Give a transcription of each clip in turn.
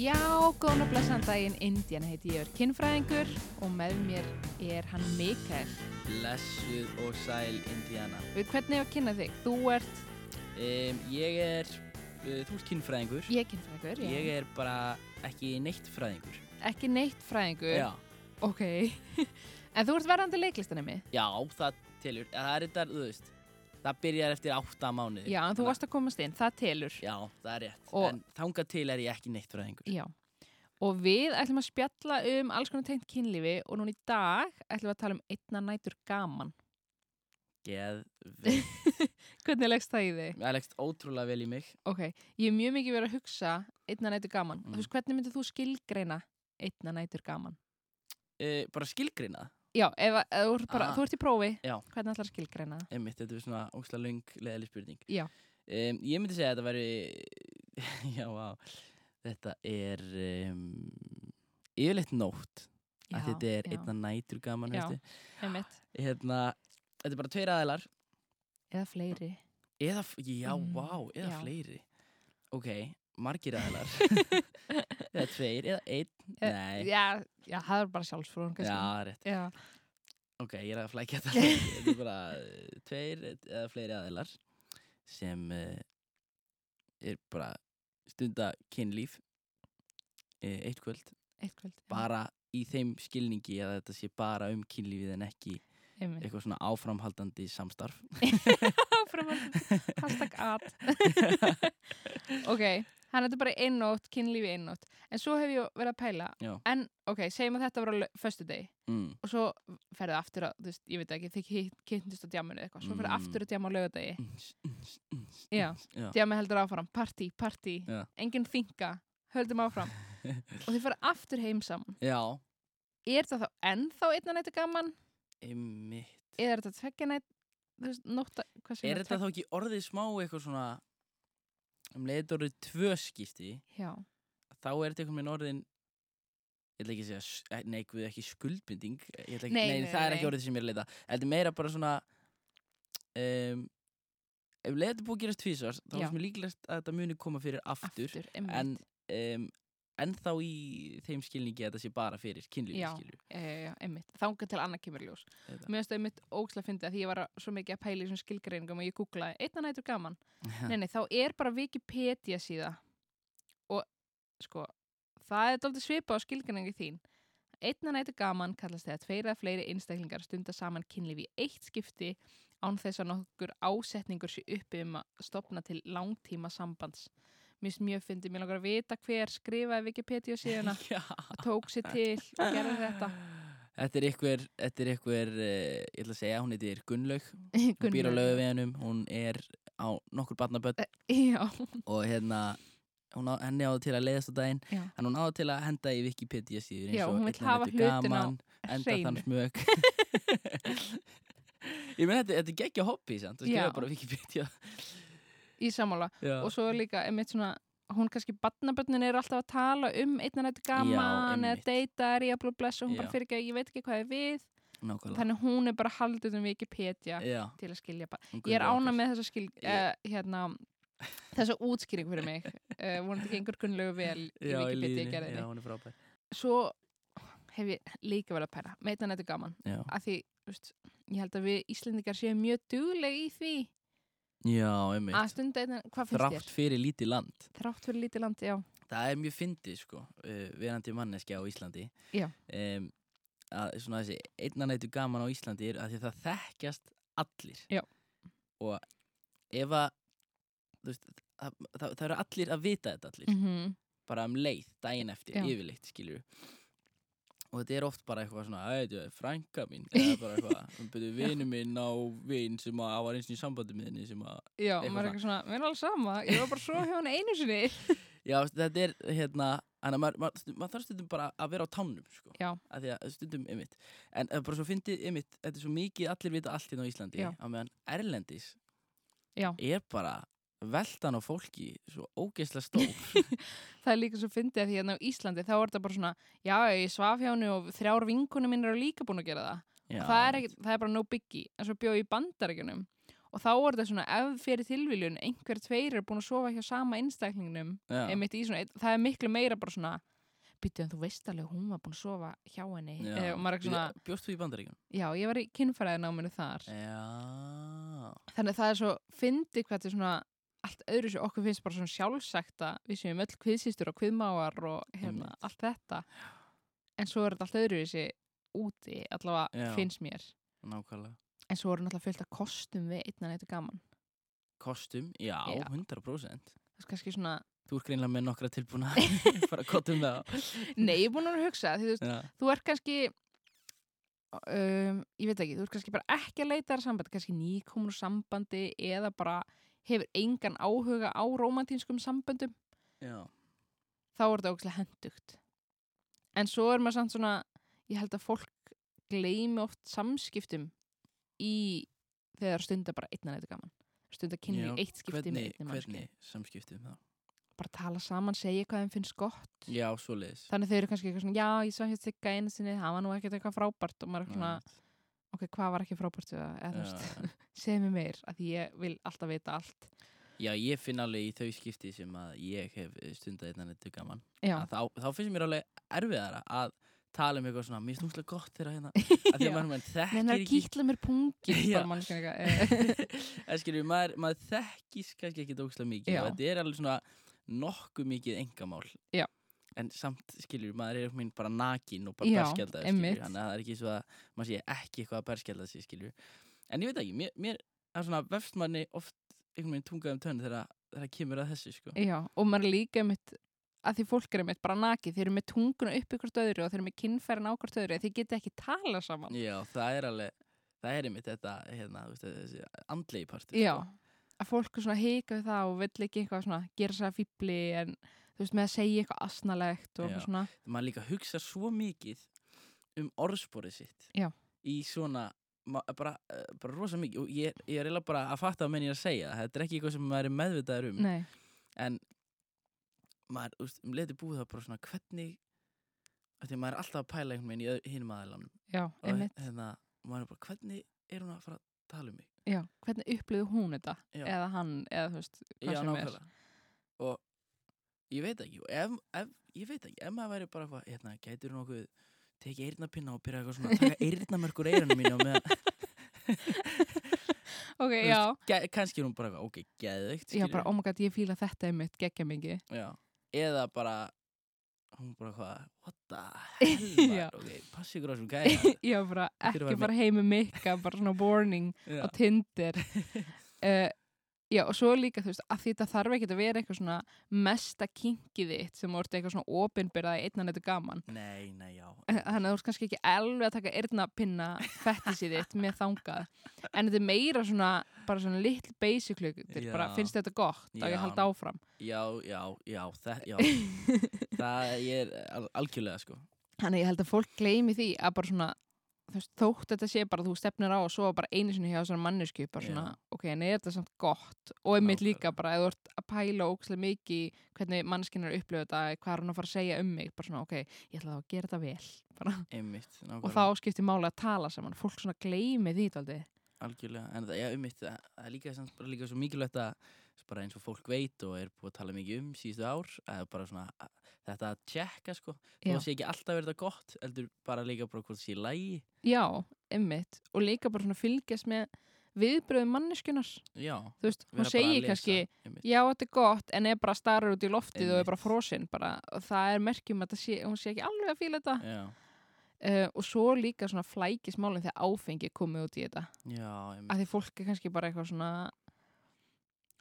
Já, góðan og blessan daginn, Indiana heiti ég er kinnfræðingur og með mér er hann Mikael. Blessuð og sæl Indiana Við hvernig ég að kynna þig? Þú ert, um, Ég er, uh, þú ert kynfræðingur ég er kinnfræðingur, já. Ég er bara ekki neitt fræðingur Ekki neitt fræðingur. Já, Ok. en þú ert verðandi leiklistanemi? já það telur Það er þetta, þú veist Það byrjar eftir átta mánuði Já, en þú varst að komast inn, það telur. Já, það er rétt Og- En þangað til er ég ekki neitt fræðingur Já. Og við ætlum að spjalla um alls konar tengt kynlífi og núna í dag ætlum við að tala um einna nætur gaman. Geð Hvernig leggst það í þig? Það leggst ótrúlega vel í mig Ok, ég er mjög mikið verið að hugsa einna nætur gaman. Mm. Þú veist, hvernig myndir þú skilgreina einna nætur gaman? uh, Bara skilgrina Já, ef, ef ert bara, Ah. þú ert í prófi, Já. hvernig ætlar að skilgreina það? Einmitt, þetta er svona ósla löng leðileg spurning Já. um, Ég myndi segja að þetta væri Já, vá Þetta er um, yfirleitt nótt að þetta er já, einna nætur gaman Já. veistu. einmitt. hérna, Þetta er bara tveir aðilar Eða fleiri. Eða, já, Mm, vá, eða já. fleiri Ok, margir aðilar Eða tveir, eða einn Eh, Nei, Já, já, það er bara sjálfsfrún, kannski. já, rétt Já. Ok, ég er að flækja þetta Þetta er bara eh, tveir eða fleiri aðilar sem uh, er bara stunda kynlíf uh, eitt kvöld Eitt kvöld. bara í þeim skilningi að þetta sé bara um kynlífið en ekki Einmitt. eitthvað svona áframhaldandi samstarf Áframhaldandi. Hashtag at. ok, hann þetta er bara einnótt, kynlífi einnótt. En svo hef ég verið að pæla. Já. En, ok, segjum að þetta var á föstu degi. mm. Og svo ferðu aftur að, þú veist, ég veit ekki, þið kynntist á djáminu eitthvað. Svo ferðu Mm. aftur að djáma á lögadegi. Já. Já. Djámi heldur áfram. Partí, partí. Já. Engin þinga. Höldum áfram. og þið ferðu aftur heim saman. Já, Er það þá ennþá einna nættu gaman? einmitt er þetta tveggja nætt, þú veist, nótta, Er þetta þá ekki orðið smá eitthvað svona um leiðið orðið tvö skipti Já, þá er þetta einhvern veginn orðin ég ætla ekki að segja, eh, nei, guð, ekki skuldbinding ætla ekki, Nei, nei, nei, það er ekki orðið sem ég er að leita. Þetta er meira bara svona um, ef leiðið búið að gerast tvísvars þá Já. er sem líklegast að þetta muni koma fyrir aftur, aftur, en um, en þá í þeim skilningi að þetta sé bara fyrir kynlífi skilju Já, já, einmitt. Þangað til annað kemur ljós. Þetta. Mér finnst það einmitt ógslag að fyndi að því ég var svo mikið að pæla í þessum skilgreiningum og ég googlaði einna nætur gaman. Nei, nei, þá er bara Wikipedia síða og sko, það er doldið svipað á skilgreiningu þín. Einna nætur gaman kallast þegar tveir eða fleiri einstaklingar stunda saman kynlífi í eitt skipti án þess að nokkur ásetningur sé uppi um að stopna til langtíma sambands. Mér finnst mjög fyndið, mér langar að vita hver skrifaði Wikipedia síðuna, Já. tók sér til og gerði þetta. Þetta er einhver, þetta er einhver, uh, ég ætla að segja, hún heitir Gunnlaug, hún býr á Gunnlaug. laugaveginum, hún er á nokkur barnaböld Já, og hérna, hún á, henni áður til að leiðast á daginn, já, en hún áður til að henda í Wikipedia síður Já, eins og hún vill hafa hlutina á enda hreinu. þann smög. ég meina þetta, þetta er geggja hobby, sant, að skrifa Já. bara Wikipedia. Í sammála. Já. Og svo er líka, einmitt svona, hún kannski, barnabönnin eru alltaf að tala um einna nættu gaman eða einmitt. deyta er í að blú bless og hún bara Já. fyrir ekki, ég veit ekki hvað er við. Nákvæmlega. Þannig hún er bara haldið um Wikipedia Já, til að skilja bara. hún Ég er ána með þessa skil, Ég- uh, hérna, þessa útskýring fyrir mig. Uh, vonandi ekki einhver kunnlegu vel í Wikipedia hún er frábær. Svo hef ég líka verið að pæra, með einna nættu gaman. Af því, veist, ég held að við Íslendingar séum mjög dugleg í því já einmitt. einna, hvað finnst Þrátt þér? fyrir lítið land. Þrátt fyrir lítið landi, já. Það er mjög fyndið sko, uh, verandi manneski á Íslandi Já. um, að svona þessi einnanættu gaman á Íslandi er að því að það þekkjast allir Já. og ef að þú veist, það, það, það eru allir að vita þetta allir Mm bara um leið, daginn eftir, Já. yfirleitt skilur og þetta er oft bara eitthvað svona "Æ, þetta er frænka mín eða bara eitthvað, um byrju vinu minn á vin sem að var eins og í sambandi með henni sem að Já, maður er eitthvað svona, mér er alveg sama, ég var bara svo hjá hann einu sinni. Já, þetta er hérna að maður, maður, maður þarf stundum bara að vera á tánum sko. Já, að því að stundum ymitt en uh, bara svo fyndið ymitt, þetta er svo mikið allir vita allt hérna á Íslandi Já. á meðan Erlendis já. er bara veldan á fólki svo ógeðslega stór Það er líka svo fyndið að því hérna á Íslandi þá er þetta bara svona, já, ég svaf hjá henni og þrjár vinkunum minn eru líka búin að gera það. Já, það, er ekki, það er bara no biggie, en svo bjóð ég í bandaríkjunum og þá er þetta svona ef fyrir tilviljun einhver tveir er búin að sofa hjá sama einstaklingnum svona, það er miklu meira bara svona byttu en þú veist alveg að hún var búin að sofa hjá henni Já. eh, svona, Bjóst þú í bandaríkjum? já ég var í kynfæraðináminu þar Já. þannig að það er svo fyndi hvað þetta er svona allt öðru sem okkur finnst bara svona sjálfsagt að við séum öll kviðsýstur og kviðmáar og hérna, Einmitt. allt þetta en svo er þetta allt öðru þessi úti allavega Já. finnst mér Nákvæmlega. en svo er náttúrulega fullt af kostum við einna nættu gaman Kostum? Já, Já. 100%. það er kannski svona, Þú ert greinlega með nokkra tilbúna bara kottum það nei ég er búin að hugsa því þú þú ert kannski um, ég veit ekki, þú ert kannski bara ekki að leita þar sambandi, kannski nýkomin úr sambandi eða bara hefur engan áhuga á romantínskum samböndum Já. þá er þetta ógæslega hendugt en svo er maður samt svona ég held að fólk gleymi oft samskiptum í þegar stundar bara einna nættu gaman stundar kynni eitt skipti með einni mannski hvernig samskiptum það? bara tala saman, segja hvað þeim finnst gott Já, svoleiðis. þannig þau eru kannski eitthvað svona já, ég svo hér sigga einu sinni, það var nú ekkert eitthvað frábært og maður er svona, ok, hvað var ekki frábært við það, segja mér meir að ég vil alltaf vita allt. Já, ég finn alveg í þau skipti sem að ég hef stundað einna nettu gaman. Þá, þá finnst mér alveg erfiðara að tala um eitthvað svona, mér finnst úslega gott þegar hérna, að því að maður þekkir að ekki kýtla mér Það skilur, maður, þekkis kannski ekki ógslag mikið. Já. og þetta er alveg svona nokkuð mikið engamál Já. En samt skilur, maður er minn bara nakin og bara einmitt. skilur, þannig að það er ekki svo að maður sé ekki eitthvað að berskjalda sig skilur en ég veit ekki, mér, mér er svona vefst manni oft einhvern veginn tungað um tönn þegar það kemur að þessu sko Já, og maður líka mitt að því fólk er mitt bara nakið, þeir eru með tunguna upp ykkur öðru og þeir eru með kinnfærin á hvort öðru þeir geta ekki tala saman Já, það er alveg það er einmitt þetta, hérna, þessi andlegi partur Já, sko. að fólk er svona hika við það og vill ekki eitthvað svona gera sér fýbli en þú veist með að segja eitthvað asnalegt og eitthvað svona. Maður líka hugsa svo mikið um orðsporið sitt Já. í svona bara, eh, bara rosa mikið. Og ég, ég er eiginlega bara að fatta að menn ég er að segja. Þetta er ekki eitthvað sem maður er meðvitaður um. Nei, en maður, þú veist, um leti búið það bara svona hvernig því að maður er alltaf að pæla einhvern veginn í hinum aðeilanum já, og einmitt. hérna, maður er bara, hvernig er hún að fara að tala um mig? Já, hvernig upplýðu hún þetta? Já. eða hann, eða þú veist, hvað Já, sem er. nákvæmlega. Og ég veit ekki ef, ef, ég veit ekki, ef maður væri bara eitthvað, hérna, gætur nokkuð tekið eyrnapinna og byrja eitthvað svona taka eyrnamörkur eyrunum mínu og með Ok, já, kannski er hún bara eitthvað, ok, geðveikt já, bara, oh my god, ég fíla þetta einmitt geggja mikið. Já. eða bara hún bara hvað, what the hell ok, passi ykkur á þessum gæja. Já, bara er ekki bara fara heim með mikka bara svona warning á Tinder. Uh, Já, og svo líka, þú veist, að þetta þarf ekki að vera eitthvað svona mesta kinkið þitt sem voru eitthvað svona opinbyrðað einnan þetta gaman. nei, nei, já Þannig að þú ert kannski ekki alveg að taka eyrnapinna fettisið þitt með þangað. En þetta er meira svona, bara svona little basic hlutir, bara finnst þetta gott að Já. ég halda áfram. já, já, já, það, já það er al algjörlega sko Þannig að ég held að fólk gleymi því að bara svona, veist, þótt þetta sé bara þú stefnir á og svo bara einu sinni hjá þessar mannesku, bara svona, Já. ok, en er þetta samt gott? Og einmitt líka bara, ef þú ert að pæla ókslega mikið hvernig manneskinn er upplifa þetta, hvað er hún að fara að segja um mig, bara svona, ok, ég ætla þá að gera þetta vel, einmitt, Og þá skiptir máli að tala saman, fólk svona gleymi því algjörlega, en það, já, einmitt það, er líka, líka svo mikilvægt að bara eins og fólk veit og er búið að tala mikið um síðustu ár, að bara svona að, þetta að tjekka sko, þó sé ekki alltaf verið þetta gott, heldur bara líka bara hvort það sé lægi, Já, einmitt, og líka bara svona fylgjast með viðbröðum manneskunar, já þú veist, hún segir kannski, einmitt. já, þetta er gott, en er bara starar út í loftið og er Einmitt. bara frosinn, bara, og það er merkjum að það sé, hún sé ekki alveg að fíla þetta. já, Uh, og svo líka svona flækismálinn þegar áfengi komið út í þetta. Já, einmitt að því fólk er kannski bara eitthvað svona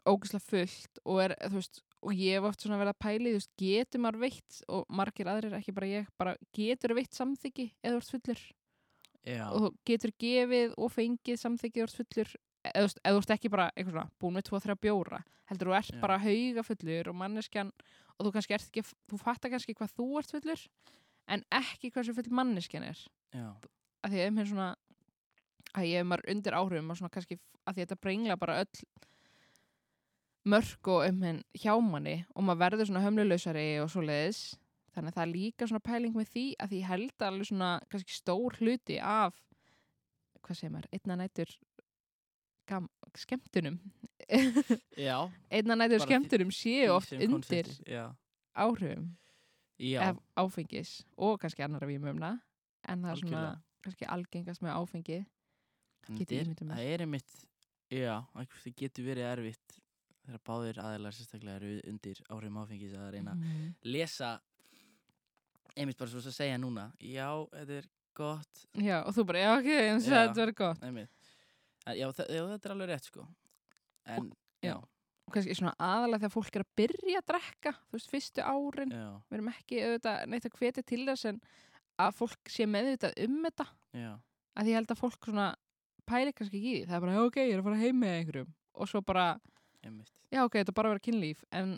ógæslega fullt og er, þú veist, og ég hef oft svona verið að pæli, þú veist, getur maður veitt og margir aðrir, ekki bara ég, bara getur veitt samþyggi eða þú ert fullur? Já, og þú getur gefið og fengið samþyggi eða þú ert fullur eða þú ert ekki bara eitthvað svona búin með 2-3 bjóra, heldur þú ert Já. bara hauga fullur og manneskjan og þú kannski ert ekki, þú fattar kannski hvað þú ert fullur en ekki hversu full manneskjan er. Já, að því að svona að ég hef maður undir áhrifum og svona kannski að að þetta brengla bara öll mörg og um henn hjá manni og maður verður svona hömlulausari og svo leiðis þannig að það er líka svona pæling með því að því held alveg svona kannski stór hluti af hvað segir maður, einna nætur gam, skemmtunum. Einna því- skemmtunum séu oft undir Já, áhrifum já. áfengis og kannski annara vímumna en það er svona kannski algengast með áfengi. Það er einmitt, já, það getur verið erfitt þegar báðir aðeinar sérstaklega eru undir áhrifum áfengis að reyna að Mhm. lesa einmitt bara svo að segja núna já, þetta er gott. Já, og þú bara, já ok, en Já. þetta verður gott. já, já, þetta er alveg rétt sko. En, já. já, og kannski svona aðalega þegar fólk er að byrja að drekka þú veist, fyrstu árin já, við erum ekki auðvitað neitt að hvetja til þess en að fólk sé meðvitað um þetta. Já, að ég held að fólk svona pæli kannski ekki í því það er bara, já, ok, ég er að fara heim með einhverjum. Og svo bara, einmitt já ok, þetta er bara að vera kynlíf en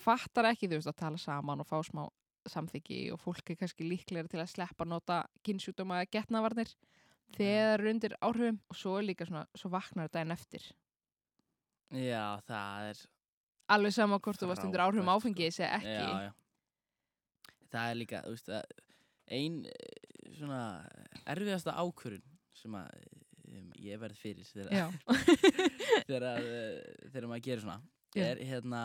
fattar ekki þú veist að tala saman og fá smá samþyggi og fólk er kannski líklega til að sleppa að nota kynnsjúkdóma eða getnavarnir þegar það eru undir áhrifum og svo er líka svona, svo vaknar þetta en eftir já, það er alveg sama hvort þú varst undir áhrifum sko. áfengis eða ekki já, já. það er líka, þú veist að ein eh, svona erfiðasta ákvörun sem að um, ég verð fyrir þegar, þegar, að, eh, þegar maður gerir svona Já. er hérna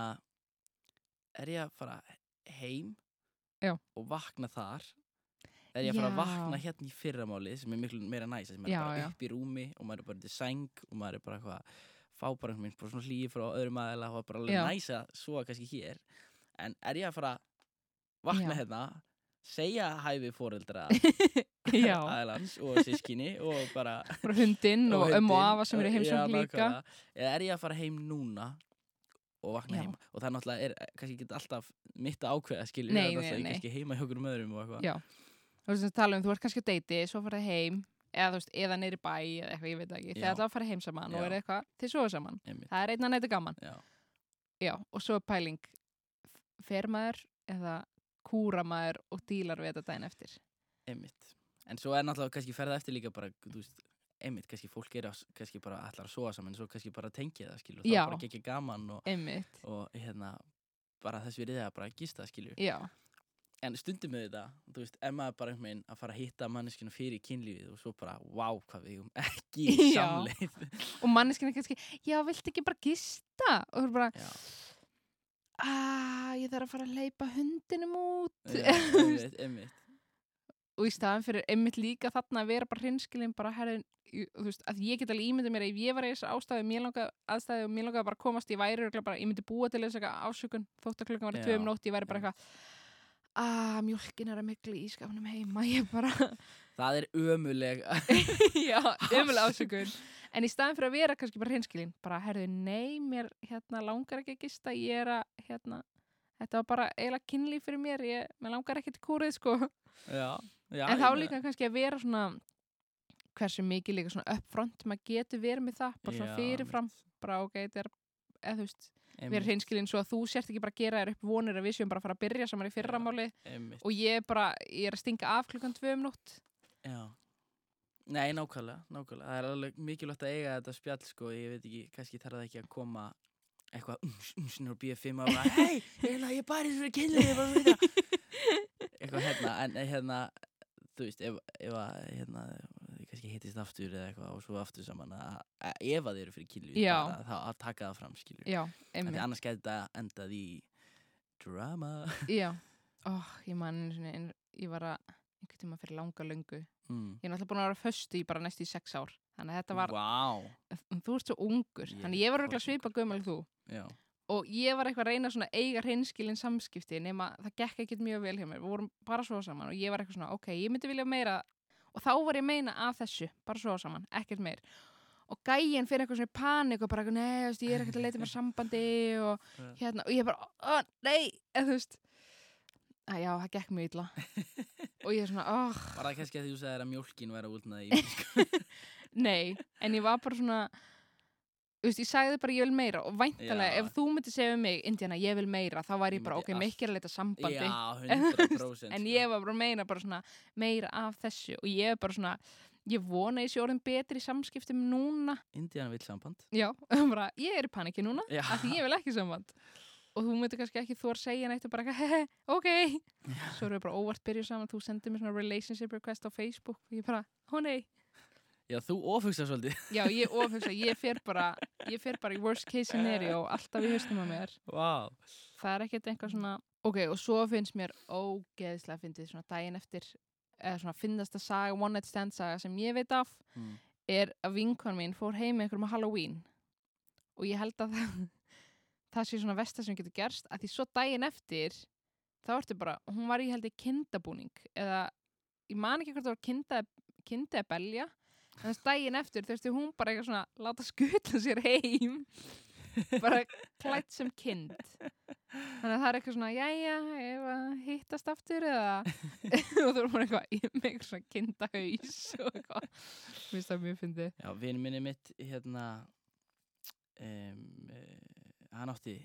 er ég að fara heim Já. og vakna þar er ég að fara að vakna hérna í fyrramáli sem er miklu meira næs sem er Já, bara upp í rúmi og maður er bara til sæng og maður er bara eitthvað fá bara einhvern veginn svona hlýi frá öðrum aðeila og bara alveg Já. næs að svo kannski hér en er ég að fara að vakna Já. hérna segja hæfi fóreldra Já, aðeilans og sískinni og bara hundinn og, ömmu og afa sem eru heimsókn líka. eða er ég að fara heim núna og vakna Já. heima? Og það er náttúrulega er kannski ekki alltaf mitt að ákveða Nei, það er nei, kannski heima hjá okkur um öðrum og eitthvað. Já. þú veist að tala um, þú ert kannski á deiti svo farið heim, eða þú veist, eða neyri bæ eða eitthvað, ég veit ekki, þegar ætla að fara heim saman og Já. er eitthvað, þið sofa saman. Einmitt. það er einna nættu gaman, Já, já, og svo pæling. Fer maður eða kúra maður og dílar við þetta daginn eftir. Einmitt. En svo er náttúrulega kannski ferða eftir líka bara þú veist, einmitt, kannski fólk er að, kannski bara allar að sofa saman, svo kannski bara tengja það Já. það er bara ekki gaman og, og hérna bara þess við það bara að gista skilur. Já, en stundum með þetta, þú veist, ef maður bara einhvern veginn að fara að hitta manneskinu fyrir kynlífið og svo bara, wow, hvað við eigum ekki samleið. Og manneskina kannski já, viltu ekki bara gista? Og þú er bara, Já, aaa, ég þarf að fara að leipa hundinum út. Já, einmitt, einmitt. Og í staðan fyrir einmitt líka þarna að vera bara hrinskilin bara herðin, þú veist, að ég get alveg ímyndið mér að ef ég var í þessu ástæðu, mér langaði aðstæðu og mér langaði bara að komast, ég væri örugglega bara, ég myndi búa til þess eitthvað ásökun, þótt að klukkan var tvö um nótt, ég væri bara eitthvað að mjölkin er að miklu í skafnum heima, ég bara Það er ömuleg já, ömulega ásökun en í staðan fyrir að vera kannski bara hrinskilin bara herðu, nei, mér hérna langar ekki að gista, ég er að hérna, þetta var bara eiginlega kynlíf fyrir mér, ég, mér langar ekki til kúrið sko. Já, já en þá líka kannski að vera svona hversu mikið líka svona upfront maður getur verið með það, bara svona fyrirfram bara ok, þetta er eða þú veist, vera einmitt, hreinskilin svo að þú sért ekki bara að gera þér upp vonir að við séum bara að fara að byrja saman í fyrramáli og ég er bara, ég er að stinga af klukkan tvö um nótt Nei, nákvæmlega, nákvæmlega. Það er alveg mikilvægt að eiga þetta spjall sko, ég veit ekki, kannski þarf það ekki að koma eitthvað ums, ums, nú er BF5 og bara, hei, ég og fyrir kynlið, eitthvað hérna, en eh, hérna þú veist, ef, að hérna, kannski hittist aftur eða eitthvað og svo aftur saman að, að ef að þið eru fyrir kynlið, þá að taka það fram skilur, já, en því annars gæti þetta endað í drama. Já, ó, ég man ég var að einhvern tíma fyrir langa löngu. mm. Ég er náttúrulega búin að vera föstu í bara næstu í sex ár. Þannig að þetta var, Vá, þú ert svo ungur. Ég Þannig ég var örgulega svipa gömul þú. já, Og ég var eitthvað að reyna svona eiga hreinskilin samskipti nema það gekk ekkert mjög vel hjá mér. Við vorum bara svo saman og ég var eitthvað svona, ok, ég myndi vilja meira. Og þá var ég meina af þessu, bara svo saman, ekkert meir. Og gæinn fyrir eitthvað svona í panik og bara, nei, ég er ekkert að leita mér sambandi og hérna, og ég bara, ó, nei, eða þú veist. Að já, það gekk mjög illa. og ég er svona, oh, Var það kannski að því þú sagðir að mjólkin væri að úlna í sko? nei. En ég var bara svona, þú veist, ég sagði bara ég vil meira og væntalega, Já. ef þú myndir segja um mig, Indiana, ég vil meira, þá væri ég bara, myndi ok, mikið er að leita sambandi. Já, 100% en sko. ég var bara meina bara svona meira af þessu og ég er bara svona, ég vona ég sé orðin betri í samskiptum núna. Indiana vill samband Já, bara, ég er í paniki núna, af því ég vil ekki samband. Og þú myndir kannski ekki þú að segja neitt og bara, hehe, ok. Svo erum við bara óvart byrjuð saman, þú sendir mér svona relationship request á Facebook og ég bara, ó nei. Já, þú ofugsa svolítið. Já, ég ofugsa, ég fer bara, ég fer bara í worst case scenario alltaf í haustum á mér. Vá. Það er ekkert eitthvað svona, ok, og svo finnst mér ógeðslega fyndið svona daginn eftir, eða svona finnasta saga, one night stand saga sem ég veit af, Mm. er að vinkon mín fór heim með einhverjum á Halloween og ég held að það, það sé svona versta sem getur gerst að því svo daginn eftir þá ertu bara, hún var í held ég kindabúning eða, ég man ekki hvort það var kinda, kinda eða belja en þess daginn eftir þurfti hún bara eitthvað svona láta skutla sér heim bara klætt sem kind. Þannig að það er eitthvað svona jæja, hittast aftur eða og þú erum bara eitthvað með eitthvað svona kindahaus og eitthvað, mér finnst það mjög fyndið. Já, vinn minni mitt, hérna, um, hann átti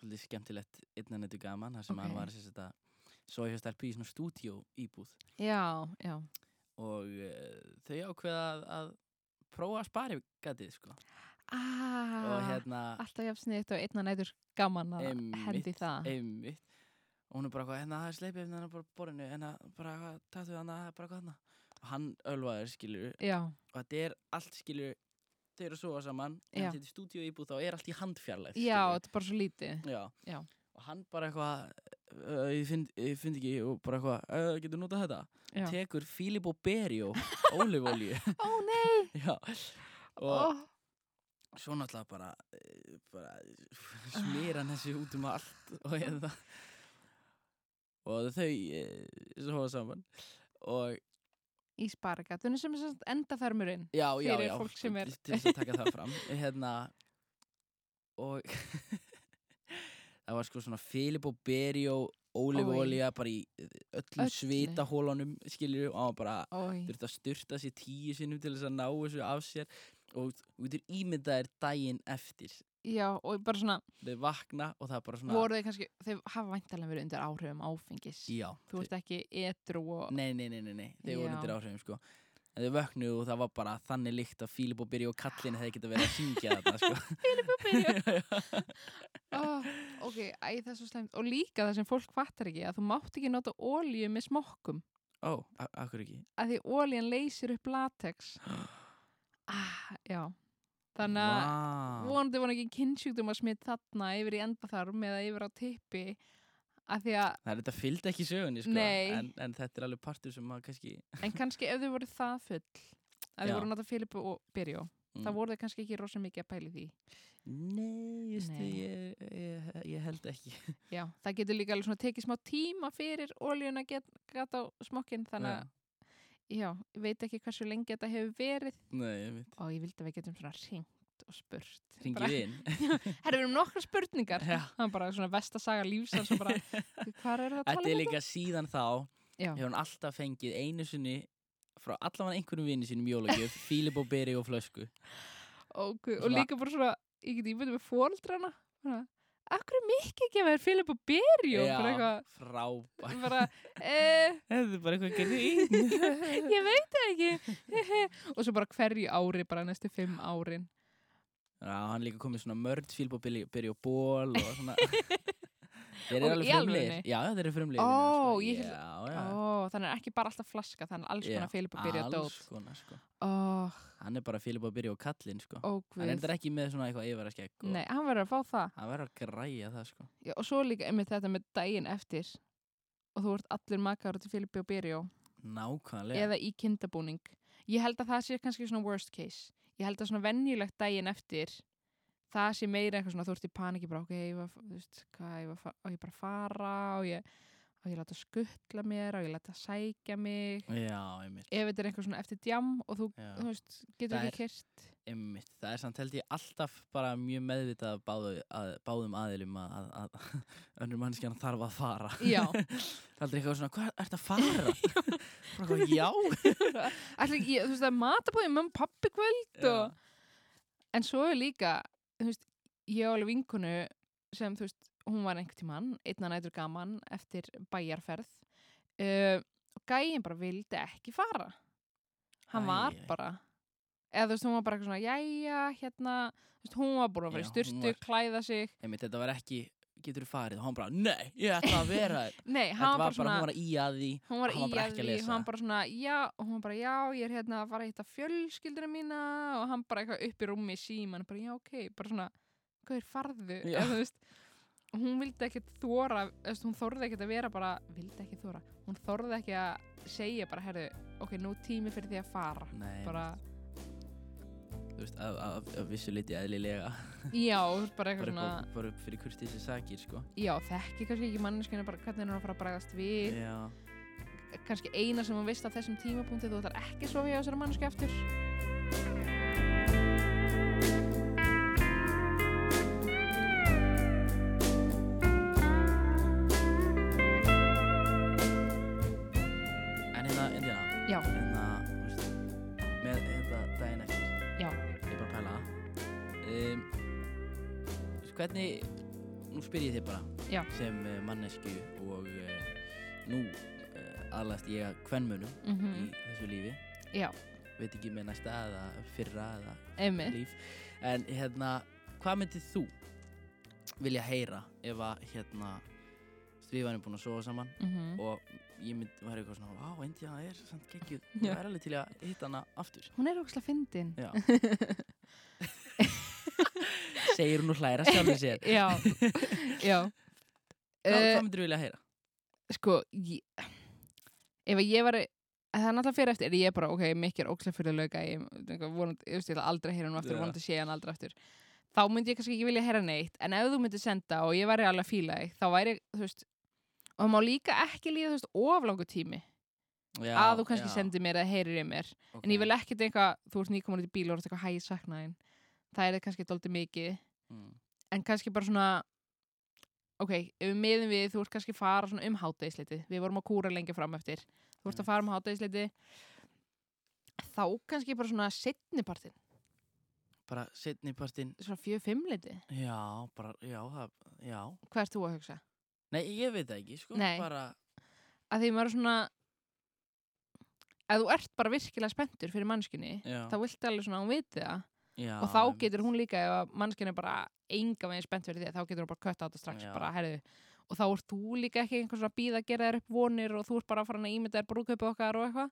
svolítið skemmtilegt innan þetta gaman, þar sem Ok. hann var sagt að svo ég stelpu í svona stúdíó íbúð já, já, og uh, þau ákveða að, að prófa að spara gatið, sko. ah, Og hérna, alltaf jafnsniðt og einna nætur gaman að Einmitt, hendi það einmitt, og hún er bara eitthvað, hérna, það er sleipið hérna bara borinu, hérna, bara eitthvað, taktu hana, bara eitthvað hana. Og hann ölvaður, skilur, já, og þetta er allt, skilur, þau eru að sofa saman, Já. en þetta er stúdíó íbúð, þá er allt í handfjarlægt, já, þetta er bara svo lítið Já. Já. Og hann bara eitthvað, uh, ég finn, ég finn ekki, og bara eitthvað, uh, getur notað þetta? já. Tekur Filippo Berio, ólífólíu. ó nei Já. Og oh, svo náttúrulega bara, eh, bara smýra hann þessi út um allt og hérna. Og þau uh, sofa saman. Og í sparagatunni sem er endafermurinn já, já, Fyrir já. fólk sem er- Til þess að taka það fram. Hérna, og það var sko svona Filippo Berio, ólífólíu, bara í öllum Öllu. svitahólunum, skilju, og hann bara Ói. þurfti að styrta sér tíu sinnum til þess að ná þessu af sér og þú getur ímyndaðir daginn eftir já, og bara svona þau vakna og það er bara svona voru þeir kannski, þeir hafa væntalega verið undir áhrifum áfengis. Já, þú ert ekki etru og nei, nei, nei, nei, nei, þau voru Já. undir áhrifum sko. En þau vöknuðu og það var bara þannig líkt að Fílip og Byrju og Kallin hefði getað verið að syngja þarna sko. Fílip og Byrju oh, ok, æ, það er svo slæmt. Og líka það sem fólk fattar ekki að þú mátt ekki nota ólíu með smokkum. Ó, a- akkur ekki? Að því ólían leysir upp latex. Ah, já þannig að Vá. vonandi var ekki kynnsjúkdum að smitt þarna yfir í endaþarm eða yfir á tippi að því að, það er þetta fylgd ekki sögunni sko en, en þetta er alveg partur sem maður kannski en kannski ef þau voru það full að þau voru að nota Filip og Byrjó mm. þá voru þau kannski ekki rosa mikið að pæli því nei, just, Nei. Ég, ég, ég held ekki já, það getur líka alveg svona tekið smá tíma fyrir ólíun að get- geta á smokkinn þannig að, já, ég veit ekki hversu lengi þetta hefur verið. Nei, ég veit. Og ég vildi að við getum svona ringt og spurt. Ringið inn. Herra, við erum nokkra spurningar. Já. það er bara svona vestasaga bara, hvað er það að Þetta tala er um líka síðan þá Já. hefur hann alltaf fengið einu sinni frá allavega einhverjum vinni sínum jólagjöf Fílip og Beri og flösku. Ok, og líka bara svona, ég get ímyndið með fóreldrana Akkur mikið ekki að vera Filip og Berjó bara eitthvað, frábært. Bara, eh, Þetta er bara eitthvað grín. Ég veit það ekki. Og svo bara hverju ári, bara næstu fimm árin. Já, hann líka komið svona mörd Fílip og og ból og svona Þeir eru Og alveg frumlegir? Já, þeir eru frumlegir Ó, sko. ég Já, já. Ó, þannig er ekki bara alltaf flaska þannig er alls konar Filip og Berjó Alls dót konar sko. Ó, Hann er bara Fílip og Beri og kallinn sko. Ó, Hann er guð. þetta ekki með svona eitthvað yfara skegg og Nei, hann verður að fá það. Hann verður að græja það sko. Já, og svo líka einmitt þetta með daginn eftir og þú ert allir makar til Filipi og Berjó Nákvæmlega. Eða í kindabúning. Ég held að það sé kannski svona worst case. Ég held að svona venjulegt daginn eftir það sé meira eitthvað svona þú ert í paniki bara ok, ég var, þú veist, hvað, ég var og ég bara fara og ég og ég láta skuttla mér og ég láta sækja mig Já, ef þetta er eitthvað svona eftir djam og þú, þú veist, getur Það ekki kyrt Einmitt, það er samt held ég alltaf bara mjög meðvitað báðu, að, báðum aðilum að, að, að önnur mannskjan þarf að fara. Það er aldrei eitthvað svona, hvað ert að fara? bara eitthvað, já. Ætli, ég, þú veist, það er matabóðið með pappi kvöld og En svo er líka, þú veist, ég á alveg vinkunu sem, þú veist, hún var einhvern tímann, einna nætur gaman eftir bæjarferð uh, og gæinn bara vildi ekki fara. Hann var Æ, æ. bara, eða þú veist, hún var bara eitthvað svona, jæja, hérna, þú veist, hún var búin að vera í styrtu, var- klæða sig, Einmitt, þetta var ekki getur þú farið? Og hann bara, nei, ég ætla að vera Nei, Þetta var bara, svona hún var í að því. hún var hann var í að ekki því hann bara svona, já, og hún bara, já, ég er hérna að fara að hitta fjölskyldina mína og hann bara eitthvað upp í rúmi í síman bara, já, ok, bara svona, hvað er farðu eða, þú veist, hún vildi ekkit þóra, hún þorði ekkit að vera bara, vildi ekki þóra, hún þorði ekki að segja bara, herðu, ok, nú tími fyrir því að fara, Nei, bara, þú veist, af, af, af vissu liti eðlilega. Já, bara bara, eitthvað svona upp, bara upp fyrir kurtísi sakir, sko. Já, þekki kannski ekki manneskinu bara hvernig hún er að fara að bregðast við. Já, kannski eina sem hún veist á þessum tímapunkti þú ætlar ekki að sofa hjá þessari mannesku eftir Já. sem uh, mannesku og uh, nú uh, aðlast ég að kvennmönum mm í þessu lífi. Já, veit ekki með næsta eða fyrra eða einmitt. líf. En hérna, hvað myndið þú vilja heyra ef að hérna við varum búin að sofa saman? Mm og ég myndi var eitthvað svona Vá, Indiana er samt geggjuð. Ég er alveg til að hitta hana aftur. Hún er ógslag fyndin. Segir hún og hlæra sjálfur sér. Já, já Hvað, uh, hvað myndir þú vilja heyra? Sko ég, Ef að ég var Það er náttúrulega fyrir eftir, ég er bara, ok, mikið er ógslag fyrir lauka, ég, vonandi, ég veist, ég ætla aldrei að heyra hann aftur, Já. vonandi sé ég hann aldrei aftur. Þá myndi ég kannski ekki vilja heyra neitt, en ef þú myndir senda og ég væri alveg að fíla þig, þá væri, þú veist, og það má líka ekki líða, þú veist, oflangu tími Já, að þú kannski já, sendir mér eða heyrir í mér. ok. En ég vil ekkert eitthvað, þú ert nýkomin út í bíl og þú ert eitthvað hæg saknaðin. Það er kannski dóldi mikið, mm. en kannski bara svona, ok, ef við miðum við, þú ert kannski að fara um hátægisliti. Við vorum að kúra lengi fram eftir. Þú ert að fara um hátægisliti. Þá kannski bara svona setnipartin, Bara setni partinn svona fjög fimmliti. Já, bara, já, það, já Hvað ert þú að hugsa? Nei, ég veit það ekki, sko Nei. Bara, Að því maður er svona, ef þú ert bara virkilega spenntur fyrir mannskinni, já þá viltu alveg svona að hún viti það. Já, og þá getur hún líka ef mannskinn er bara enga veginn spennt fyrir því þá getur hún bara kött á þetta strax bara, og þá ert þú líka ekki einhvers að býða að gera þér upp vonir og þú ert bara að fara að ímynda þér brúðkaupi okkar og eitthvað?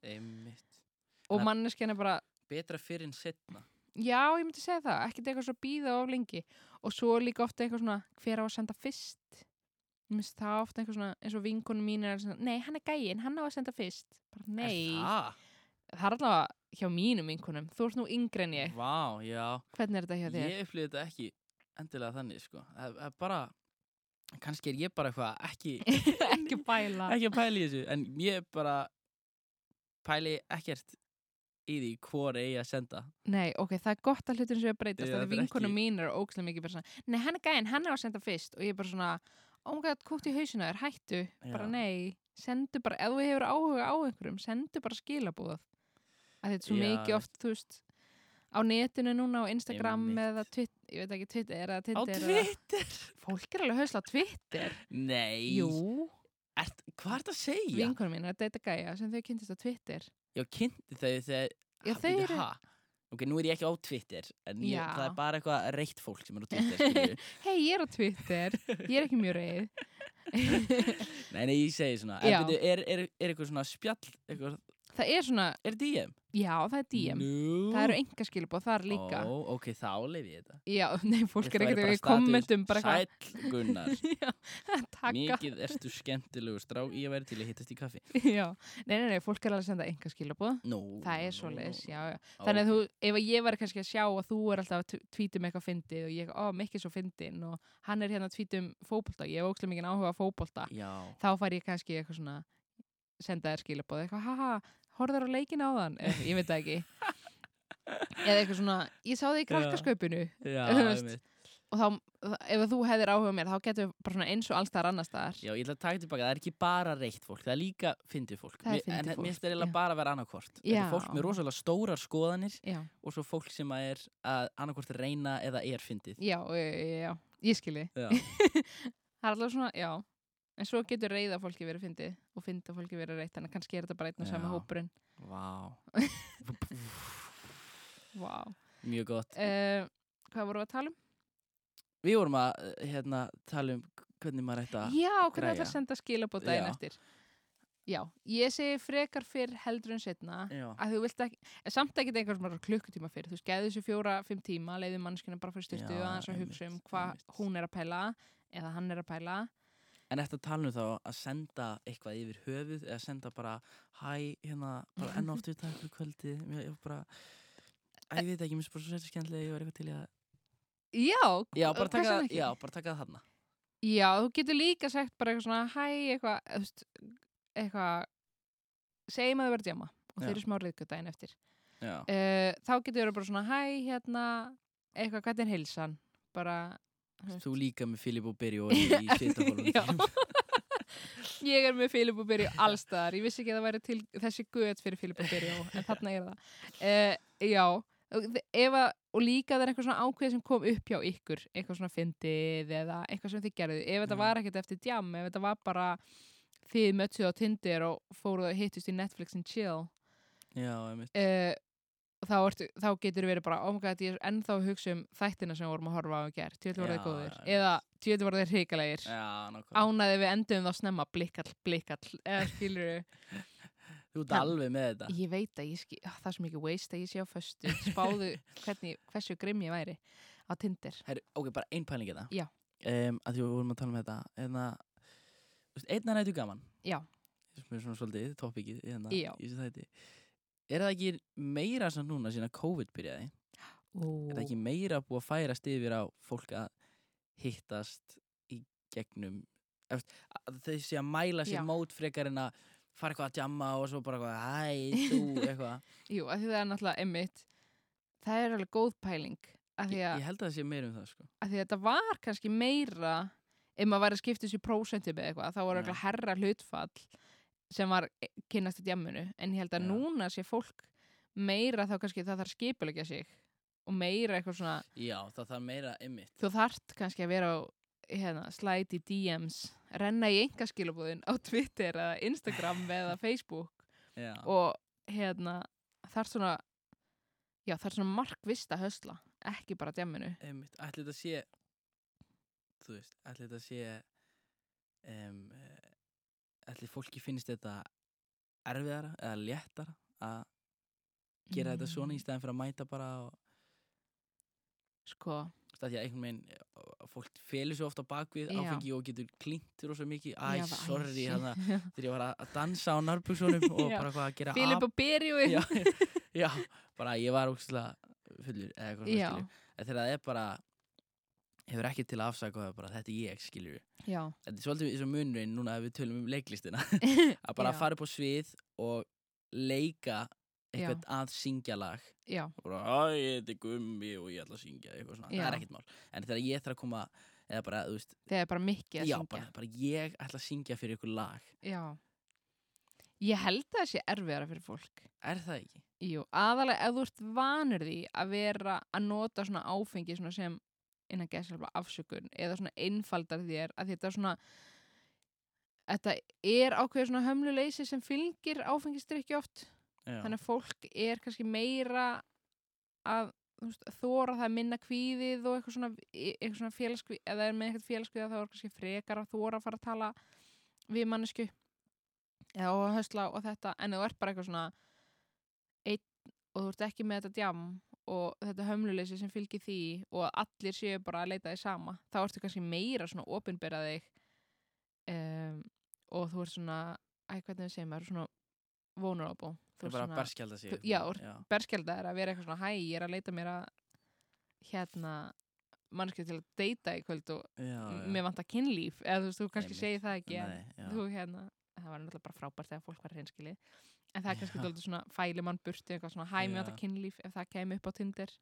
Og manneskinn er bara, Betra fyrir en setna já, ég myndi segja það ekkert eitthvað svo að býða of lengi. Og svo líka ofta eitthvað svona, hver á að senda fyrst? Ég myndi það ofta eitthvað svona eins og vinkunum mín er svona, nei, hann er gæinn, hann á að senda fyrst. Bara, nei, það er allavega hjá mínum vinkunum, þú ert nú yngri en ég. Vá, já. Hvernig er þetta hjá þér? Ég upplýði þetta ekki endilega þannig, sko. Það er bara Kannski er ég bara eitthvað ekki ekki bæla ekki að pæla í þessu en ég bara pæli ekkert í því hvor eigi að senda. Nei, ok, það er gott að hlutin sem að breytast það er vinkunum ekki- mín er ógslag mikið bara svona, nei, hann er gæinn, hann er að senda fyrst. Og ég er bara svona, oh my god, kúkt í hausinu þér, hættu, bara Já. nei sendu bara, ef þú hefur áhuga á einhverjum sendu bara skilabúð að þetta er svo Já, mikið oft, þú veist á netinu núna, á Instagram Einmitt. eða Twitter, ég veit ekki, Twitter eða Á Tinder eða, Twitter? fólk er alveg hausla á Twitter Nei Jú, Ert, Hvað er þetta að segja? vinkunum mín er að deyta gæja sem þau kynntist á Twitter Já, kynnti þau þegar Já, Ha, þau bíddu, eru- ha? Ok, nú er ég ekki á Twitter En ég, Já. það er bara eitthvað reitt fólk sem er á Twitter skilurðu. hei, ég er á Twitter, ég er ekki mjög reið Nei, nei, ég segi svona Já. En byrju, er, er, er eitthvað svona spjall eitthvað, það er svona, Er DM? já, það er DM Nú Það eru enga skilabóð þar líka. Ó, ok, þá leif ég þetta Já, nei, fólk er ekkert í status, kommentum bara eitthvað. Sæll Gunnar Já, takka. Mikið ertu skemmtilegur strá Ég væri til að hittast í kaffi Já, nei, nei, nei, fólk er alveg að senda enga skilabóð. Nú Það er nú, svoleiðis, nú. já, já. Þannig að þú, ef að ég var kannski að sjá að þú er alltaf að tvítum eitthvað fyndið og ég, ó, mikið svo fyndin og hann er hérna að tvítum fótbolta, ég hef ókslega mikið áhuga á fótbolta, Já, þá fær ég kannski eitthvað svona, senda þér skilabóð, eitthvað, haha, horfður á leikin á þann, ég veit það ekki. Eða eitthvað svona, ég sá þig í krakkaskaupinu já einmitt. og þá, ef þú hefðir áhuga mér, þá getur við bara eins og alls þar annars staðar. Já, ég ætla að taka tilbaka, það er ekki bara reitt fólk, það er líka fyndið fólk. Það er fyndið En mér finnst það já. bara að vera annarkvort. Þetta Já. er fólk með rosalega stórar skoðanir Já, og svo fólk sem að er að annarkvort reyna eða er fyndið. já, já, já, já. ég skilji. Já. Það er alltaf svona, já. En svo getur reyða fólki verið fyndið og fynda fólki verið reitt, þannig að kannski er þetta bara einn og sami hópurinn. Vá. Vá. Mjög gott. Uh, hvað vorum við að tala um? Við vorum að eh, hérna, tala um hvernig maður ætti að Já, hvernig græja. ætlar að senda skilabót daginn Já. eftir Já, ég segi frekar fyrr heldur en setna Já, að þú vilt ekki, samt ekki einhver sem bara klukkutíma fyrir, þú geði þessu fjóra, fimm tíma leiði mannskina bara fyrir styrtu og aðeins að hugsa um hvað hún er að pæla eða hann er að pæla En eftir að tala um þá að senda eitthvað yfir höfuð eða senda bara hæ, hérna, bara enn og aftur takk fyrir kvöldi ég, ég bara, að ég veit ekki, mér finnst bara svo sættu skemmtilega ég var eitthvað til að Já, Já, bara taka, ekki? já, bara taka það þarna. Já, þú getur líka sagt bara eitthvað svona hæ, eitthvað, eitthvað segjum að þau verður djama og þeir eru smá riðgjöt daginn eftir. Uh, þá getur þau bara svona hæ, hérna eitthvað, hvernig er heilsan? Bara, þú líka með Filip og og í, svitahólum ég er með Filip og Byrju allstaðar, ég vissi ekki að það væri til þessi göt fyrir Filip og Byrju en þarna er það. Uh, já, að og líka það er eitthvað svona ákveð sem kom upp hjá ykkur eitthvað svona fyndið eða eitthvað sem þið gerðu, ef þetta Mhm. var ekkert eftir djam, ef þetta var bara þið möttuð á Tinder og fóruð að hittust í Netflix and chill. Já, einmitt. Uh, þá, ertu, þá getur verið bara oh my god, ég er ennþá að hugsa um þættina sem við vorum að horfa á að gera, tjóðlega voru þeir góðir. já, eða tjóðlega voru þeir nákvæmlega. Ánaði við endum þá snemma blikkall, blikkall eða skilur Þú ert alveg með þetta. Ég veit að ég skil, ah, það er svo mikið waste að ég sé á föstu. Spáðu hvernig, hversu grimm ég væri á Tinder. Herri, ok, bara ein pæling þetta. Já. um, að því við vorum að tala um þetta Eðna, einna nættu gaman. Já. svona svolítið hérna, Já. í þessu þætti er það ekki meira sem núna sína COVID byrjaði? Ó, er það ekki meira búið að færast yfir á fólk að hittast í gegnum þau sé að mæla sér mót frekar en að fara eitthvað að djamma og svo bara eitthvað, hæ, þú, eitthvað. Jú, að því það er náttúrulega emmitt það er alveg góð pæling að að, ég held að það sé meira um það sko. að því að þetta var kannski meira ef maður væri að skipta þessu prósentum eða eitthvað, þá var eitthvað herra hlutfall sem var kynnast í djamminu en ég held að Já. núna sé fólk meira þá kannski það þarf skipulegja sig og meira eitthvað svona já, það þarf meira ymmit þú þarft kannski að vera á hérna, í DMs renna í engaskilabúðin á Twitter eða Instagram eða Facebook já, og hérna þarf svona já þarf svona markvist að hösla ekki bara djamminu. Einmitt, ætli þetta sé þú veist, ætli þetta sé um, ætli fólki finnst þetta erfiðara eða léttara að gera þetta svona í Mm. stæðan fyrir að mæta bara og sko, þú veist, að því að einhvern veginn eh, fólk felur svo ofta bakvið Já. áfengi og getur klintur og svo mikið æ, það- sorry, shit. þegar ég var að dansa á narbuksunum og bara hvað að gera Filip og Berjúi já, bara ég var ógstlega fullur eða eitthvað þegar það er bara hefur ekki til að afsaka það bara þetta er ég skilur já, þetta er svolítið eins og munurinn núna ef við tölum um leiklistina. Að bara Já. fara upp á svið og leika eitthvað að syngja lag. Já, og bara, æ, ég heiti Gummi og ég ætla að syngja eitthvað svona, það er ekkert mál. En þegar ég þarf að koma, eða bara, veist þegar er bara mikið að já, syngja. bara, bara ég ætla að syngja fyrir ykkur lag. Já. Ég held að það sé erfiðara fyrir fólk. Er það ekki? Jú, aðalega ef þú ert vanur því að vera að nota svona áfengi svona sem innan gæslega afsökun eða svona einfaldar þér að þetta er svona þetta er ákveður svona hömluleysi sem fylgir áfengistrykki oft. Já, þannig að fólk er kannski meira að þóra það minna kvíðið og eitthvað svona, eitthvað svona félagskvíð eða er með eitthvað félagskvíð þá er kannski frekar að þóra að fara að tala við mannesku eða og hösla og þetta. En þú ert bara eitthvað svona einn og þú ert ekki með þetta djam og þetta hömluleysi sem fylgir því og að allir séu bara að leita því sama þá ertu kannski meira svona opinbera þig um, og þú ert svona æ, hvernig við segjum, maður svona vulnerable. Það er bara að berskjálda sig þú- já, já, berskjaldar að vera eitthvað svona hæ, ég er að leita mér að hérna mannskið til að deyta í kvöld og já, mér vantar kynlíf. Eða þú veist, þú kannski segir það ekki en Nei, já. þú hérna, það var náttúrulega bara frábært þegar fólk var reynskili en það er kannski dóldur svona fæli mann burti eitthvað svona hæ, mér vantar Já. kynlíf ef það kemur upp á Tinder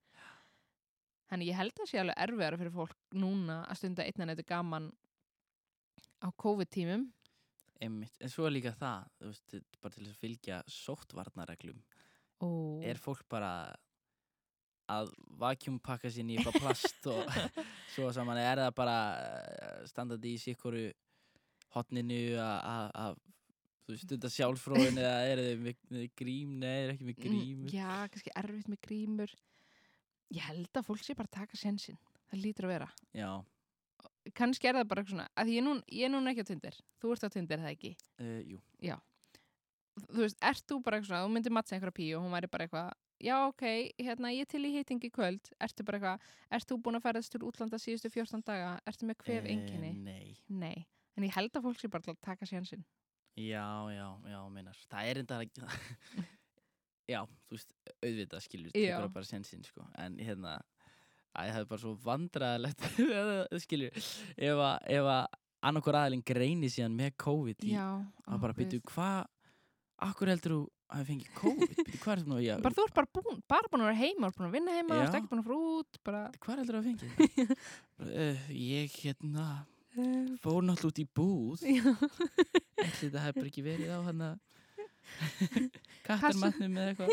þannig ég held að það sé alveg erfiðara fyrir fólk núna að stunda einnan eitthvað gaman á COVID-tímum Einmitt. en svo er líka það þú veist, þetta bara til að fylgja sóttvarnareglum og er fólk bara að vakjumpakka sér í eitthvað plast og svo saman er það bara eh, standandi í sikkoru hotninu að, þú veist, stunda sjálfsfróðin eða er þið með, grím, nei, er ekki með grímur. Mm, Já, kannski erfitt með grímur. Ég held að fólk sé bara taka sensinn Það lítur að vera. Já, kannski er það bara eitthvað svona, að ég er núna, núna ekki á Tinder, þú ert á Tinder það ekki, uh, jú, þú veist, ert þú bara eitthvað svona, þú myndir mattsa einhverja píu og hún væri bara eitthvað, já ok, hérna ég til í hitting í kvöld, ertu bara eitthvað, ert þú búin að ferðast til útlanda síðustu 14 daga, ertu með hvef Eh, einkenni? Nei, Nei, en ég held að fólk sé bara taka sjansinn. Já, já, já, meinar Það er enda ekki Já, þú veist, auðvitað skilur það bara sensinn, sko En hérna, að það er bara svo vandræðalegt skilur, ef að, ef að annarkur aðalinn greini síðan með COVID í, að bara byrju, hvað Akkur heldur þú að hafa fengið COVID? Byrju, hvað er það nú? Já, Bara þú ert bara búin, bara búin að vera heima, búin að vinna heima, þú ert Já. ekki búin að fara út, bara... Hvað heldur þú að hafa fengið? uh, ég, hérna, fór náttúrulega út í búð. Ætli þetta hefur bara ekki verið á hann að kattarmannum eða eitthvað.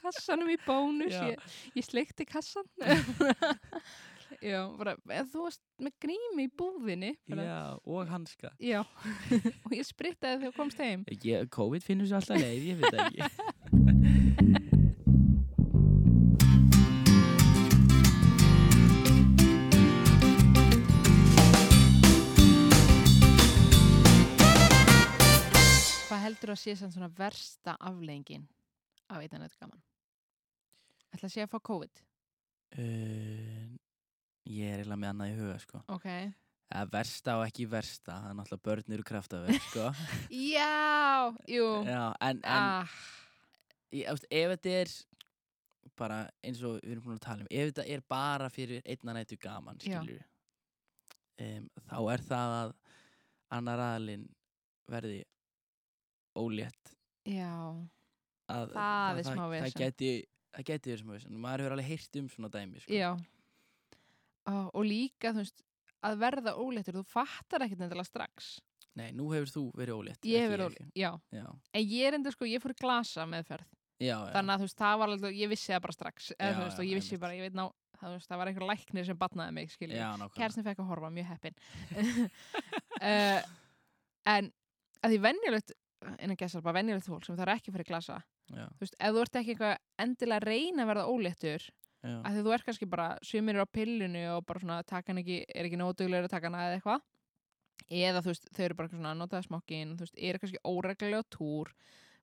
Kassanum í bónus. Ég, ég sleikti kassan Já, bara þú varst með grími í búðinni bara, Já, og hanska. Já, og ég sprittaði þegar þú komst heim. Ég, COVID finnur sér alltaf leið, ég veit ekki heldur að sé samt svona versta aflengin af eitt annað gaman? Ætla að sé að fá COVID? Uh, Ég er eiginlega með annað í huga sko. Ok. Eða versta og ekki versta Það er náttúrulega börn eru kraftaverk sko. Já, jú. Já, en, en ah, ég, ást, ef þetta er bara eins og við erum búin að tala um ef þetta er bara fyrir einna nættu gaman Já. skilur um, þá er það að annar aðalinn verði ólétt. Já, að, Það er smá vesen. það geti það geti verið smá vesen. Maður hefur alveg heyrt um svona dæmi sko. já. Ó, Og líka, þú veist að verða óléttur, þú fattar ekkert endilega strax. Nei, nú hefur þú verið ólétt Ég ekki hef verið ólétt, já. Já, En ég er enda sko, ég fór glasa meðferð. Já. Þannig að þú veist, það var alveg, ég vissi það bara strax eða, veist, og ég vissi bara, ég veit ná það, veist, það var einhver læknir sem batnaði mig, Kerstin fekk að horfa, mjög heppin uh, En að því venjulegt innan gæsar bara venjulegt fólk sem það er ekki fyrir glasa. Já, þú veist, ef þú ert ekki eitthvað endilega að reyna að verða óléttur að því þú ert kannski bara eru á pillinu og bara svona taka hann ekki, er ekki nótuglegur að taka hana eða eitthvað. Eða þú veist, þau eru bara svona notaði smokkin, þú veist, eru kannski óreglulega á túr,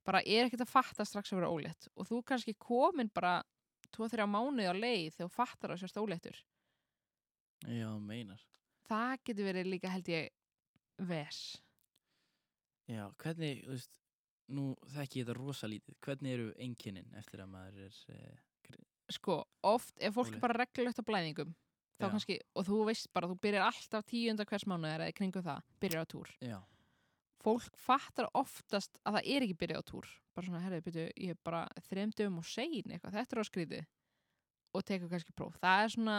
bara er ekkert að fatta strax að vera ólétt. Og þú kannski komin bara 2-3 mánuði á leið þegar þú fattar að sérst óléttur. Já, meinar. Það getur verið líka held ég ves já, hvernig, þú veist nú þekki ég þetta rosa lítið hvernig eru einkennin eftir að maður er eh, sko, oft ef fólk er bara reglulegt á blæðingum þá Já. kannski, og þú veist bara, þú byrjar alltaf tíunda hvers mánuðar eða í kringum það, byrjar á túr. Já, fólk fattar oftast að það er ekki byrjað á túr. Bara svona, herrið, byrju, ég er bara þreymdum og sein eitthvað, þetta er á skrítið og tekur kannski próf. Það er svona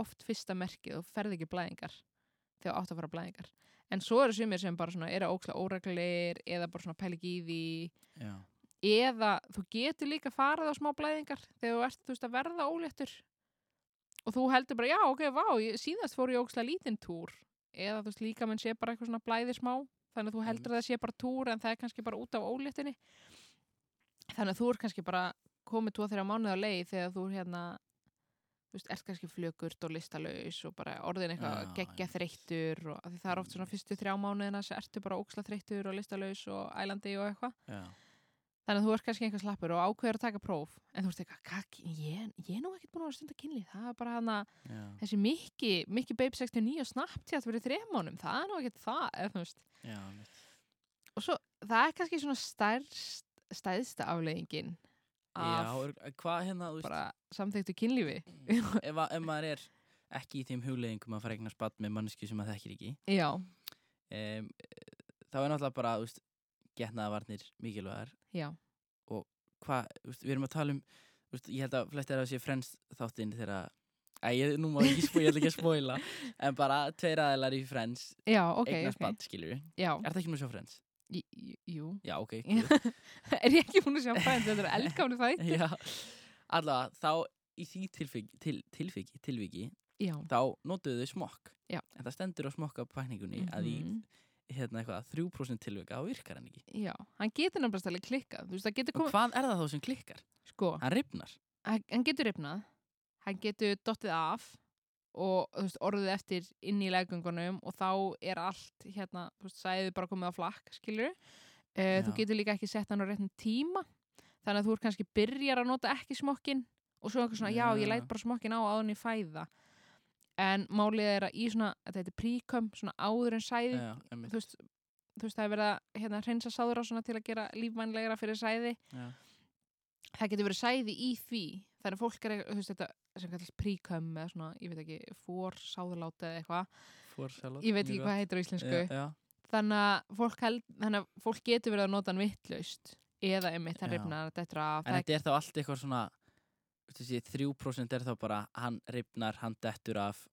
oft fyrsta merkið og ferð ekki blæðingar þegar átt að fara blæðingar en svo eru sumir sem bara svona eru ókslega óreglir eða bara svona pæli ekki í því. Já, eða þú getur líka farið á smá blæðingar þegar þú ert þú veist að verða óléttur. Og þú heldur bara, já, ok, vá ég, síðast fór ég ókslega lítinn túr. Eða þú veist líka menn sé bara eitthvað svona blæði smá þannig að þú heldur að það sé bara túr en það er kannski bara út af óléttinni þannig að þú er kannski bara komið tvo þeirra mánuð á leið þegar þú er hérna ert kannski flökurt og listalaus og bara orðin eitthvað geggja þreyttur og það er oft svona fyrstu þrjá mánuðina sem ertu bara óksla þreyttur og listalaus og ælandi og eitthvað. Þannig að þú ert kannski einhver slappur og ákveður að taka próf en þú ert eitthvað, "Kak, ég, ég er nú ekkert búin að vera stund að kynlíf, það er bara hana já, þessi Mikki, Mikki Babe 69 og þremónum, það er nú ekkert það já, og svo það er kannski svona stærst, stæðsta afleiðingin af já, er- hvað hérna, þú bara samþyktu kynlífi. Ef, að- ef maður er ekki í þeim hugleðingum að fara eignar spatt með manneski sem maður þekkir ekki Já, um, þá er náttúrulega bara, þú veist, getnaðavarnir mikilvægar. Já, hvað, þú veist, við erum að tala um veist, ég held að flestir að sé frens þáttinn þegar Æ, nú má ég ekki spóila, ég ætla ekki að spóila en bara tveir aðeinar í frens já, ok, eignar spatt, skilur við. Já, Er það ekki nú sjá frens? J- jú. Já, ok. Er ég ekki búin að sjá frænd, þetta er eldgáni þætt Já, allavega, þá í því tilviki, til, tilviki, tilviki þá notuðu þau smokk. Já. en það stendur á smokkapækningunni að í mhm. hérna eitthvað 3% tilvika þá virkar hann ekki. Já, hann getur stæðlega klikkað, þú veist, komið hvað er það þá sem klikkar? Sko, Hann ripnar hann hann getur ripnað hann getur dottið af og þú veist, orðið eftir inn í leggöngunum og þá er allt hérna, þú veist, sæðið bara komið á flakk skilur uh, þú Já. getur líka ekki sett hann á réttum tíma þannig að þú er kannski byrjar að nota ekki smokkin og svo eitthvað svona, já, ég Já. læt bara smokkin á áður en ég fæða en málið er að í svona, þetta heitir príkom svona áður en sæði Já, þú veist, þú veist, það er verið að hérna, hreinsa sáður á svona til að gera lífvænlegra fyrir sæði Já. það getur verið sæði í því þannig að fólk er, þú veist, þetta sem kallast príkom eða svona, ég veit ekki, fór sáðurláta eða eitthvað, ég veit ekki hvað heitir á íslensku. Já, já. þannig að fólk, held, þannig að fólk getur verið að nota hann vittlaust eða einmitt hann Já. rifnar þetta af En þetta er þá allt eitthvað svona þessi, 3% er þá bara hann ripnar, hann dettur af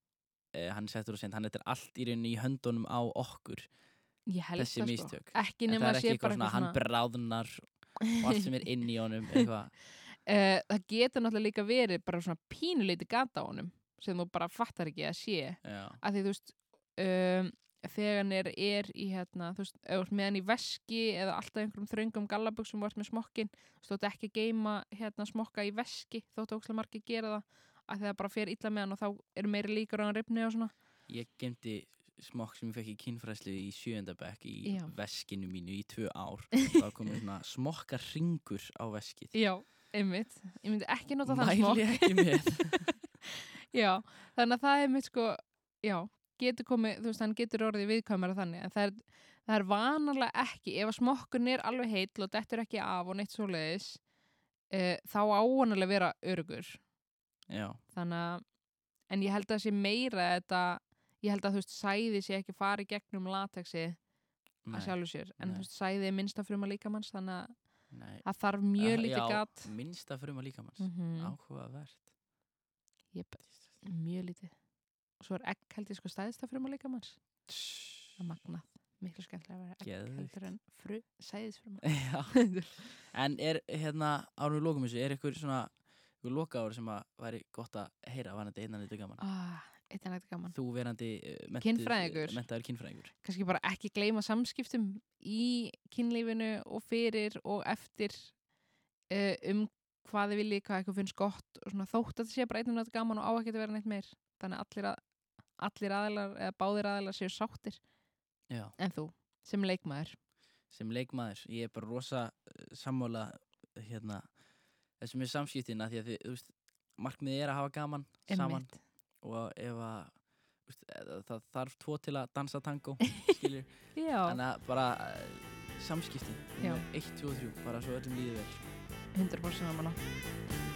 eh, hann settur og sent, hann þetta er allt í rauninni í höndunum á okkur ég held þessi það mistök. sko ekki en það er að ekki eitthvað svona, hann bráðnar og allt sem er inn í honum eitthvað, uh, það getur náttúrulega líka verið bara svona pínuleiti gata á honum sem þú bara fattar ekki að sé. Já, að því þú veist um, þegar hann er, er í hérna, þú veist, ef þú ert með hann í veski eða alltaf einhverjum þröngum gallabuxum og ert með smokkin, þú veist, ekki geima hérna smokka í veski, þóttu ókslega margir gera það, að það bara fer illa með hann og þá eru meiri líkur á hann ripni og svona. Ég gemdi smokk sem ég fekk í kynfræslu í sjöndabæk í Já. veskinu mínu í tvö ár. Þá komið svona smokkar ringur á veskið. Já, einmitt, ég myndi ekki nota þann smokk. mæli ekki með. Já, þannig að það er mitt sko, já, getur komið, þú veist, hann getur orðið viðkvæmara þannig, en það er, það er vanalega ekki, ef að smokkun er alveg heill og dettur ekki af og neitt svoleiðis, uh, þá áanalega vera örugur, já, þannig að, en ég held að það sé meira þetta, ég held að þú veist, sæði sé ekki fari gegnum latexi nei, að sjálfu sér, en nei. þú veist, sæði er minnsta fruma líkamanns, þannig að nei. það þarf mjög Eh, lítið já, gat, minnsta fruma líkamanns mm -hmm. áhugavert Jep, mjög lítið. Og svo er egg held ég sko stæðista fruma líkamanns. Það magnað. Miklu skemmtilega að vera egg heldur en fru, sæðisfruma. Já. En er hérna, árum við lókum þessu, er ykkur svona ykkur loka ári sem að væri gott að heyra innan þetta gaman? ah, Þú verandi Kynfræðingur. Mentaður kynfræðingur. Kannski bara ekki gleyma samskiptum í kynlífinu og fyrir og eftir uh, um hvað þið viljið, hvað eitthvað finnst gott og svona þótt að þetta sé bara og eitt gaman og á að vera neitt meir. Þannig allir, að, allir aðilar eða báðir aðilar séu sáttir Já. en þú sem leikmaður. Sem leikmaður, ég er bara rosa uh, sammála hérna þessum er samskiptina því að þið, þú veist, markmiðið er að hafa gaman saman Einmitt. Og ef að eða það þarf tvo til að dansa tango skilur, Já, en að bara samskiptin, Já. nummer 1, 2 og 3 bara svo öllum líður vel 100% saman á.